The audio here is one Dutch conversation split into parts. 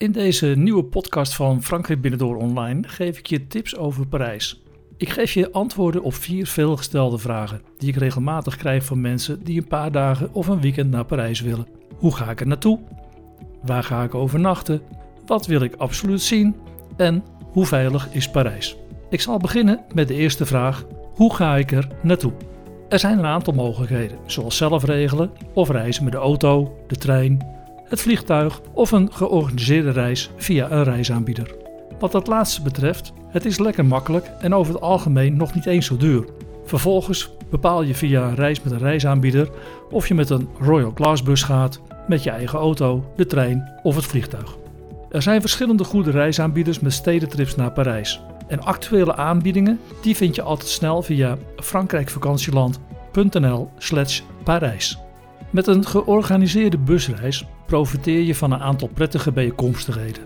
In deze nieuwe podcast van Frankrijk Binnendoor Online geef ik je tips over Parijs. Ik geef je antwoorden op vier veelgestelde vragen die ik regelmatig krijg van mensen die een paar dagen of een weekend naar Parijs willen. Hoe ga ik er naartoe? Waar ga ik overnachten? Wat wil ik absoluut zien? En hoe veilig is Parijs? Ik zal beginnen met de eerste vraag: hoe ga ik er naartoe? Er zijn een aantal mogelijkheden, zoals zelf regelen of reizen met de auto, de trein, het vliegtuig of een georganiseerde reis via een reisaanbieder. Wat dat laatste betreft, het is lekker makkelijk en over het algemeen nog niet eens zo duur. Vervolgens bepaal je via een reis met een reisaanbieder of je met een Royal Class bus gaat, met je eigen auto, de trein of het vliegtuig. Er zijn verschillende goede reisaanbieders met stedentrips naar Parijs. En actuele aanbiedingen die vind je altijd snel via frankrijkvakantieland.nl/slash Parijs. Met een georganiseerde busreis profiteer je van een aantal prettige bijkomstigheden.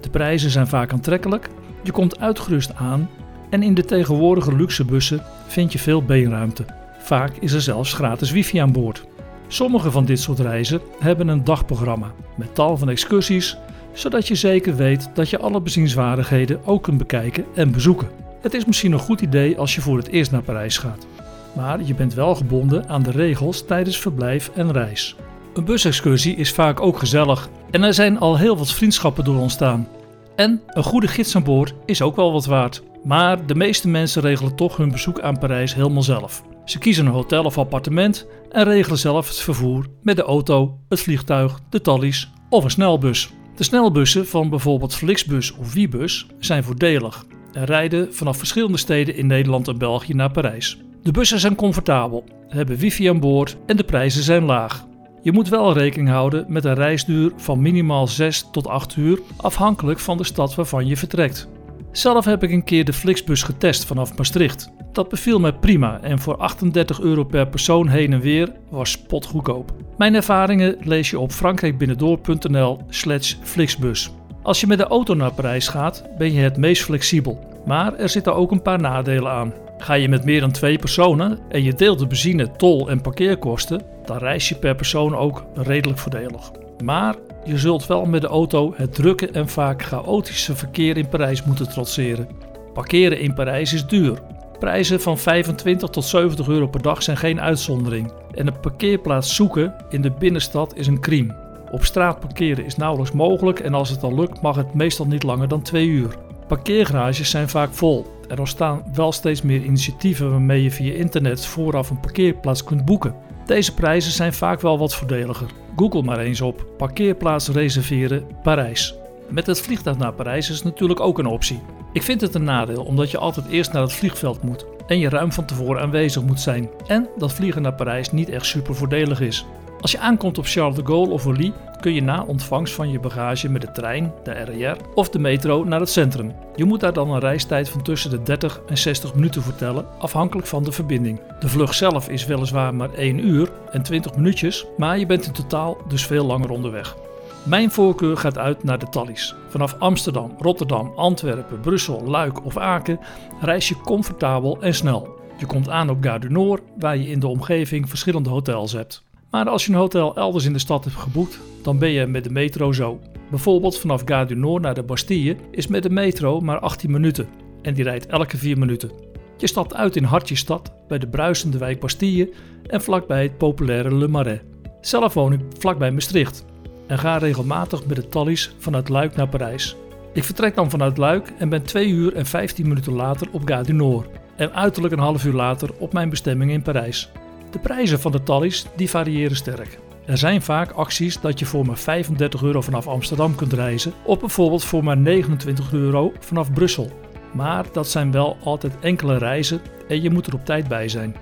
De prijzen zijn vaak aantrekkelijk, je komt uitgerust aan en in de tegenwoordige luxe bussen vind je veel beenruimte. Vaak is er zelfs gratis wifi aan boord. Sommige van dit soort reizen hebben een dagprogramma met tal van excursies, zodat je zeker weet dat je alle bezienswaardigheden ook kunt bekijken en bezoeken. Het is misschien een goed idee als je voor het eerst naar Parijs gaat, maar je bent wel gebonden aan de regels tijdens verblijf en reis. Een busexcursie is vaak ook gezellig en er zijn al heel wat vriendschappen door ontstaan. En een goede gids aan boord is ook wel wat waard. Maar de meeste mensen regelen toch hun bezoek aan Parijs helemaal zelf. Ze kiezen een hotel of appartement en regelen zelf het vervoer met de auto, het vliegtuig, de tallies of een snelbus. De snelbussen van bijvoorbeeld Flixbus of Wiebus zijn voordelig en rijden vanaf verschillende steden in Nederland en België naar Parijs. De bussen zijn comfortabel, hebben wifi aan boord en de prijzen zijn laag. Je moet wel rekening houden met een reisduur van minimaal 6 tot 8 uur, afhankelijk van de stad waarvan je vertrekt. Zelf heb ik een keer de Flixbus getest vanaf Maastricht. Dat beviel mij prima en voor 38 euro per persoon heen en weer was spotgoedkoop. Mijn ervaringen lees je op frankrijkbinnendoor.nl/slash Flixbus. Als je met de auto naar Parijs gaat, ben je het meest flexibel. Maar er zitten ook een paar nadelen aan. Ga je met meer dan twee personen en je deelt de benzine, tol en parkeerkosten, dan reis je per persoon ook redelijk voordelig. Maar je zult wel met de auto het drukke en vaak chaotische verkeer in Parijs moeten trotseren. Parkeren in Parijs is duur. Prijzen van 25 tot 70 euro per dag zijn geen uitzondering. En een parkeerplaats zoeken in de binnenstad is een crime. Op straat parkeren is nauwelijks mogelijk en als het al lukt mag het meestal niet langer dan 2 uur. Parkeergarages zijn vaak vol. Er ontstaan wel steeds meer initiatieven waarmee je via internet vooraf een parkeerplaats kunt boeken. Deze prijzen zijn vaak wel wat voordeliger. Google maar eens op parkeerplaats reserveren Parijs. Met het vliegtuig naar Parijs is natuurlijk ook een optie. Ik vind het een nadeel omdat je altijd eerst naar het vliegveld moet en je ruim van tevoren aanwezig moet zijn en dat vliegen naar Parijs niet echt super voordelig is. Als je aankomt op Charles de Gaulle of Orly kun je na ontvangst van je bagage met de trein, de RER of de metro naar het centrum. Je moet daar dan een reistijd van tussen de 30 en 60 minuten vertellen, afhankelijk van de verbinding. De vlucht zelf is weliswaar maar 1 uur en 20 minuutjes, maar je bent in totaal dus veel langer onderweg. Mijn voorkeur gaat uit naar de Thalys. Vanaf Amsterdam, Rotterdam, Antwerpen, Brussel, Luik of Aken reis je comfortabel en snel. Je komt aan op Gare du Nord, waar je in de omgeving verschillende hotels hebt. Maar als je een hotel elders in de stad hebt geboekt, dan ben je met de metro zo. Bijvoorbeeld vanaf Gare du Nord naar de Bastille is met de metro maar 18 minuten en die rijdt elke 4 minuten. Je stapt uit in Hartje-stad bij de bruisende wijk Bastille en vlakbij het populaire Le Marais. Zelf woon ik vlakbij Maastricht en ga regelmatig met de tallies vanuit Luik naar Parijs. Ik vertrek dan vanuit Luik en ben 2 uur en 15 minuten later op Gare du Nord en uiterlijk een half uur later op mijn bestemming in Parijs. De prijzen van de tallies die variëren sterk. Er zijn vaak acties dat je voor maar 35 euro vanaf Amsterdam kunt reizen, of bijvoorbeeld voor maar 29 euro vanaf Brussel. Maar dat zijn wel altijd enkele reizen en je moet er op tijd bij zijn.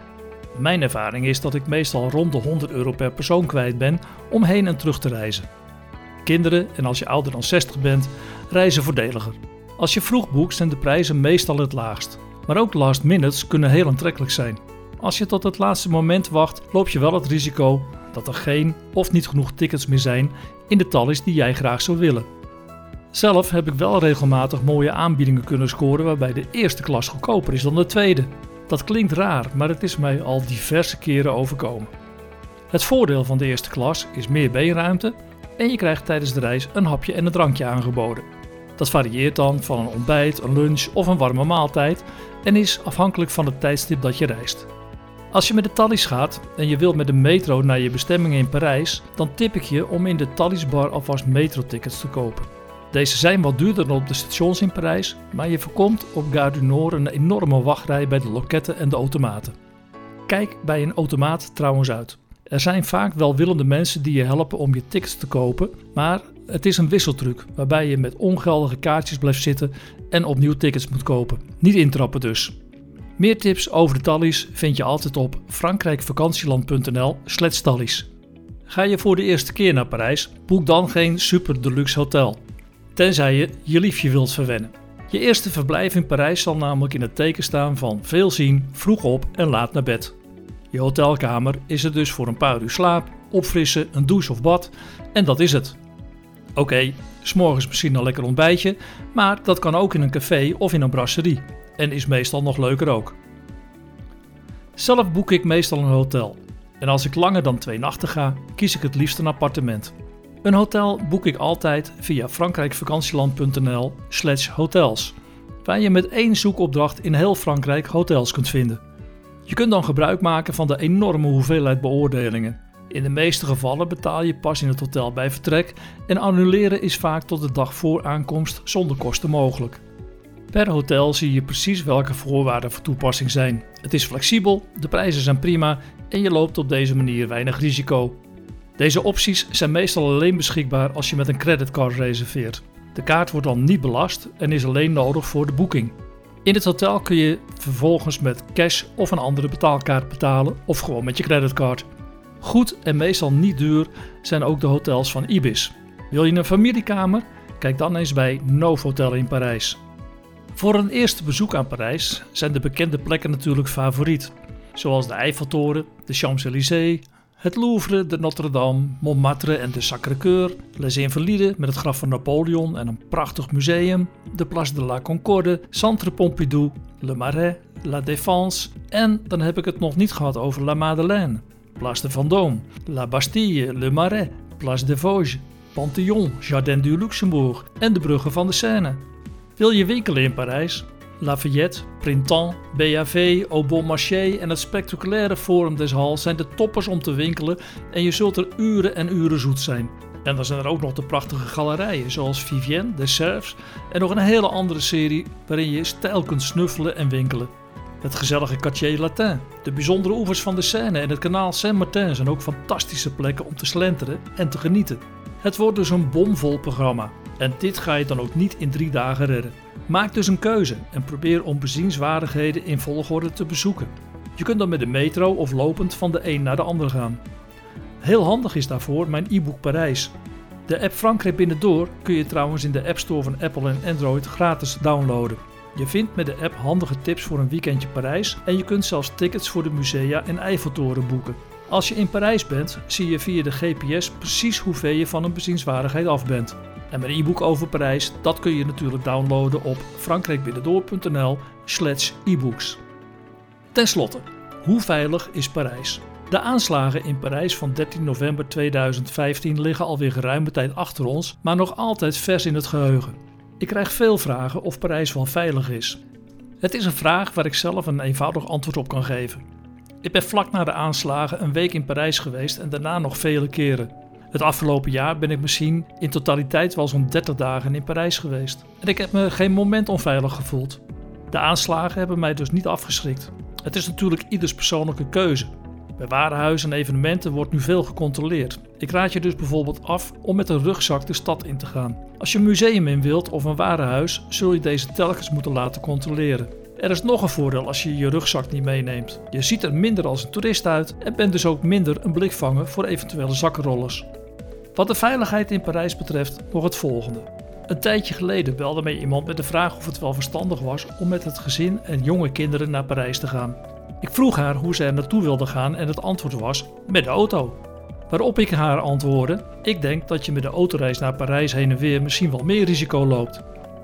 Mijn ervaring is dat ik meestal rond de 100 euro per persoon kwijt ben om heen en terug te reizen. Kinderen en als je ouder dan 60 bent, reizen voordeliger. Als je vroeg boekt zijn de prijzen meestal het laagst. Maar ook last minutes kunnen heel aantrekkelijk zijn. Als je tot het laatste moment wacht, loop je wel het risico dat er geen of niet genoeg tickets meer zijn in de tallies die jij graag zou willen. Zelf heb ik wel regelmatig mooie aanbiedingen kunnen scoren waarbij de eerste klas goedkoper is dan de tweede. Dat klinkt raar, maar het is mij al diverse keren overkomen. Het voordeel van de eerste klas is meer beenruimte en je krijgt tijdens de reis een hapje en een drankje aangeboden. Dat varieert dan van een ontbijt, een lunch of een warme maaltijd en is afhankelijk van het tijdstip dat je reist. Als je met de Thalys gaat en je wilt met de metro naar je bestemming in Parijs, dan tip ik je om in de Thalys bar alvast metrotickets te kopen. Deze zijn wat duurder dan op de stations in Parijs, maar je voorkomt op Gare du Nord een enorme wachtrij bij de loketten en de automaten. Kijk bij een automaat trouwens uit. Er zijn vaak welwillende mensen die je helpen om je tickets te kopen, maar het is een wisseltruc waarbij je met ongeldige kaartjes blijft zitten en opnieuw tickets moet kopen. Niet intrappen dus. Meer tips over de tallies vind je altijd op frankrijkvakantieland.nl tallies. Ga je voor de eerste keer naar Parijs, boek dan geen super deluxe hotel. Tenzij je je liefje wilt verwennen. Je eerste verblijf in Parijs zal namelijk in het teken staan van veel zien, vroeg op en laat naar bed. Je hotelkamer is er dus voor een paar uur slaap, opfrissen, een douche of bad en dat is het. Oké, okay, s'morgens misschien een lekker ontbijtje, maar dat kan ook in een café of in een brasserie en is meestal nog leuker ook. Zelf boek ik meestal een hotel en als ik langer dan twee nachten ga, kies ik het liefst een appartement. Een hotel boek ik altijd via frankrijkvakantieland.nl/slash hotels, waar je met één zoekopdracht in heel Frankrijk hotels kunt vinden. Je kunt dan gebruik maken van de enorme hoeveelheid beoordelingen. In de meeste gevallen betaal je pas in het hotel bij vertrek en annuleren is vaak tot de dag voor aankomst zonder kosten mogelijk. Per hotel zie je precies welke voorwaarden voor toepassing zijn. Het is flexibel, de prijzen zijn prima en je loopt op deze manier weinig risico. Deze opties zijn meestal alleen beschikbaar als je met een creditcard reserveert. De kaart wordt dan niet belast en is alleen nodig voor de boeking. In het hotel kun je vervolgens met cash of een andere betaalkaart betalen of gewoon met je creditcard. Goed en meestal niet duur zijn ook de hotels van Ibis. Wil je een familiekamer? Kijk dan eens bij Novotel in Parijs. Voor een eerste bezoek aan Parijs zijn de bekende plekken natuurlijk favoriet, zoals de Eiffeltoren, de Champs-Élysées, het Louvre, de Notre-Dame, Montmartre en de Sacré-Cœur, Les Invalides met het graf van Napoleon en een prachtig museum, de Place de la Concorde, Centre Pompidou, Le Marais, La Défense en dan heb ik het nog niet gehad over La Madeleine, Place de Vendôme, La Bastille, Le Marais, Place des Vosges, Panthéon, Jardin du Luxembourg en de bruggen van de Seine. Wil je winkelen in Parijs? Lafayette, Printemps, BAV, Au Bon Marché en het spectaculaire Forum des Halles zijn de toppers om te winkelen en je zult er uren en uren zoet zijn. En dan zijn er ook nog de prachtige galerijen zoals Vivienne, de Serfs en nog een hele andere serie waarin je stijl kunt snuffelen en winkelen. Het gezellige Quartier Latin, de bijzondere oevers van de Seine en het kanaal Saint-Martin zijn ook fantastische plekken om te slenteren en te genieten. Het wordt dus een bomvol programma en dit ga je dan ook niet in drie dagen redden. Maak dus een keuze en probeer om bezienswaardigheden in volgorde te bezoeken. Je kunt dan met de metro of lopend van de een naar de ander gaan. Heel handig is daarvoor mijn e-book Parijs. De app Frankrijk Binnendoor kun je trouwens in de App Store van Apple en Android gratis downloaden. Je vindt met de app handige tips voor een weekendje Parijs en je kunt zelfs tickets voor de musea en Eiffeltoren boeken. Als je in Parijs bent, zie je via de GPS precies hoeveel je van een bezienswaardigheid af bent. En mijn e-book over Parijs, dat kun je natuurlijk downloaden op frankrijkbinnendoor.nl slash e-books. Ten slotte, hoe veilig is Parijs? De aanslagen in Parijs van 13 november 2015 liggen alweer geruime tijd achter ons, maar nog altijd vers in het geheugen. Ik krijg veel vragen of Parijs wel veilig is. Het is een vraag waar ik zelf een eenvoudig antwoord op kan geven. Ik ben vlak na de aanslagen een week in Parijs geweest en daarna nog vele keren. Het afgelopen jaar ben ik misschien in totaliteit wel zo'n 30 dagen in Parijs geweest. En ik heb me geen moment onveilig gevoeld. De aanslagen hebben mij dus niet afgeschrikt. Het is natuurlijk ieders persoonlijke keuze. Bij warenhuizen en evenementen wordt nu veel gecontroleerd. Ik raad je dus bijvoorbeeld af om met een rugzak de stad in te gaan. Als je een museum in wilt of een warenhuis, zul je deze telkens moeten laten controleren. Er is nog een voordeel als je je rugzak niet meeneemt. Je ziet er minder als een toerist uit en bent dus ook minder een blikvanger voor eventuele zakkenrollers. Wat de veiligheid in Parijs betreft nog het volgende. Een tijdje geleden belde mij iemand met de vraag of het wel verstandig was om met het gezin en jonge kinderen naar Parijs te gaan. Ik vroeg haar hoe ze er naartoe wilde gaan en het antwoord was met de auto. Waarop ik haar antwoordde: Ik denk dat je met de autoreis naar Parijs heen en weer misschien wel meer risico loopt.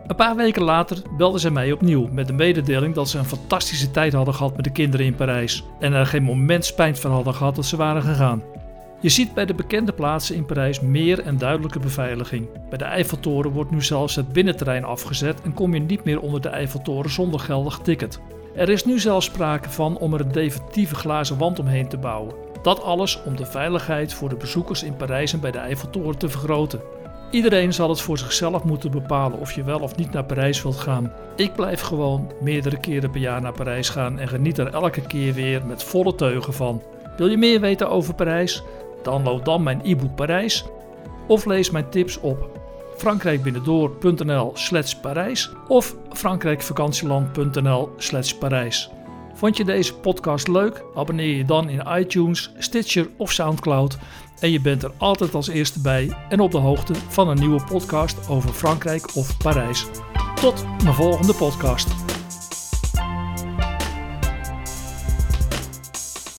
Een paar weken later belde ze mij opnieuw met de mededeling dat ze een fantastische tijd hadden gehad met de kinderen in Parijs en er geen moment spijt van hadden gehad dat ze waren gegaan. Je ziet bij de bekende plaatsen in Parijs meer en duidelijke beveiliging. Bij de Eiffeltoren wordt nu zelfs het binnenterrein afgezet en kom je niet meer onder de Eiffeltoren zonder geldig ticket. Er is nu zelfs sprake van om er een definitieve glazen wand omheen te bouwen. Dat alles om de veiligheid voor de bezoekers in Parijs en bij de Eiffeltoren te vergroten. Iedereen zal het voor zichzelf moeten bepalen of je wel of niet naar Parijs wilt gaan. Ik blijf gewoon meerdere keren per jaar naar Parijs gaan en geniet er elke keer weer met volle teugen van. Wil je meer weten over Parijs? Download dan mijn e-book Parijs of lees mijn tips op frankrijkbinnendoor.nl Parijs of frankrijkvakantieland.nl Parijs. Vond je deze podcast leuk? Abonneer je dan in iTunes, Stitcher of Soundcloud en je bent er altijd als eerste bij en op de hoogte van een nieuwe podcast over Frankrijk of Parijs. Tot mijn volgende podcast.